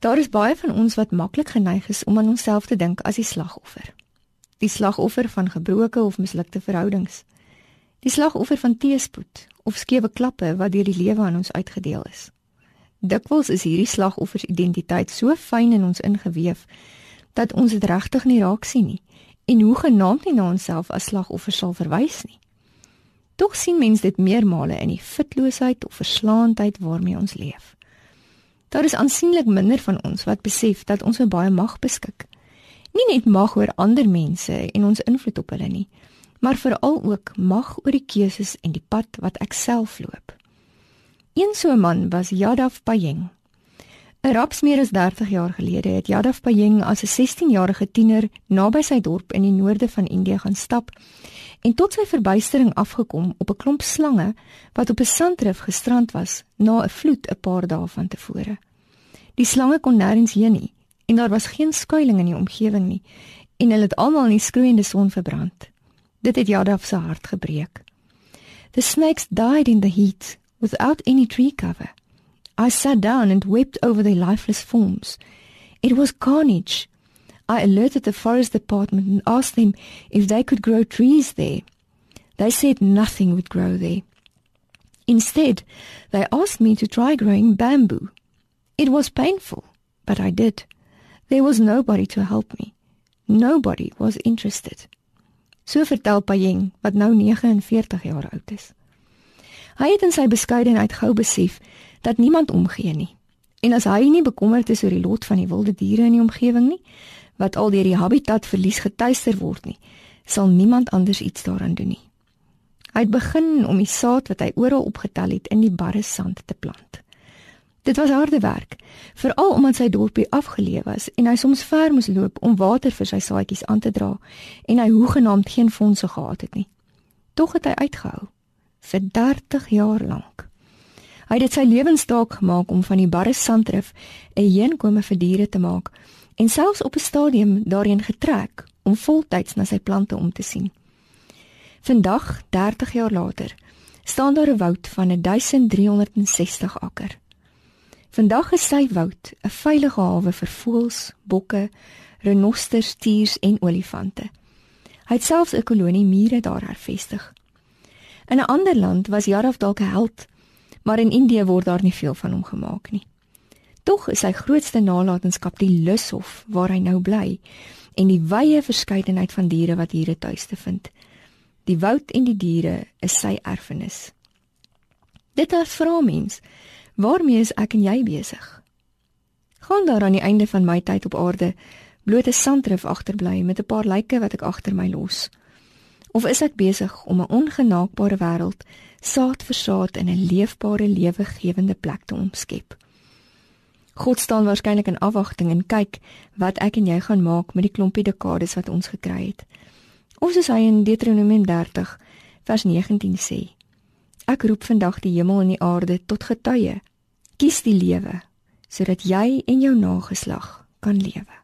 Daar is baie van ons wat maklik geneig is om aan onsself te dink as die slagoffer. Die slagoffer van gebroke of mislukte verhoudings. Die slagoffer van teëspoed of skewe klappe wat deur die lewe aan ons uitgedeel is. Dikwels is hierdie slagoffers identiteit so fyn in ons ingeweef dat ons dit regtig nie raak sien nie en hoe genaamd nie na onsself as slagoffer sal verwys nie. Tog sien mens dit meermale in die fitloosheid of verslaandheid waarmee ons leef. Daar is aansienlik minder van ons wat besef dat ons baie mag beskik. Nie net mag oor ander mense en ons invloed op hulle nie, maar veral ook mag oor die keuses en die pad wat ek self loop. Een so 'n man was Yadav Payeng. 'n Rapsmeer is 30 jaar gelede het Yadav Payeng as 'n 16-jarige tiener naby sy dorp in die noorde van Indië gaan stap en tot sy verbuistering afgekom op 'n klomp slange wat op 'n sandrif gestrand was na 'n vloed 'n paar dae van tevore. Die slange kon nêrens heen nie en daar was geen skuilings in die omgewing nie en hulle het almal in die skroeiende son verbrand. Dit het Yadav se hart gebreek. The snakes died in the heat without any tree cover. I sat down and wept over their lifeless forms. It was carnage. I alerted the forest department and asked them if they could grow trees there. They said nothing would grow there. Instead, they asked me to try growing bamboo. It was painful, but I did. There was nobody to help me. Nobody was interested. So vertel Payeng wat nou 49 jaar oud is. Hy het in sy beskeidenheid gou besef dat niemand omgee nie. En as hy nie bekommerd is oor die lot van die wilde diere in die omgewing nie, wat al deur die habitatverlies getuister word nie, sal niemand anders iets daaraan doen nie. Hy het begin om die saad wat hy oral opgetel het in die barre sand te plant. Dit was harde werk, veral omdat sy dorpie afgeleë was en hy soms ver moes loop om water vir sy saadjies aan te dra en hy hoegenaamd geen fondse gehad het nie. Tog het hy uitgehou vir 30 jaar lank. Hy het dit sy lewensdaak gemaak om van die barre sandrif 'n heenkome vir diere te maak en selfs op 'n stadium daarin getrek om voltyds na sy plante om te sien. Vandag, 30 jaar later, staan daar 'n woud van 1360 akker. Vandag is sy woud 'n veilige hawe vir voëls, bokke, renosters, stiers en olifante. Hy het selfs 'n kolonie mure daar hervestig. In 'n ander land was Jaraf dalk 'n held, maar in Indië word daar nie veel van hom gemaak nie. Tog is sy grootste nalatenskap die lushof waar hy nou bly en die wye verskeidenheid van diere wat hier tuis te vind. Die woud en die diere is sy erfenis. Dit is vra mens, waarmee is ek en jy besig? Gaan daar aan die einde van my tyd op aarde blote sandrif agterbly met 'n paar lyke wat ek agter my los? Of is ek besig om 'n ongenaakbare wêreld saad vir saad in 'n leefbare lewegewende plek te omskep? God staan waarskynlik in afwagting en kyk wat ek en jy gaan maak met die klompie dekades wat ons gekry het. Of soos hy in Deuteronomium 30 vers 19 sê: Ek roep vandag die hemel en die aarde tot getuie. Kies die lewe sodat jy en jou nageslag kan lewe.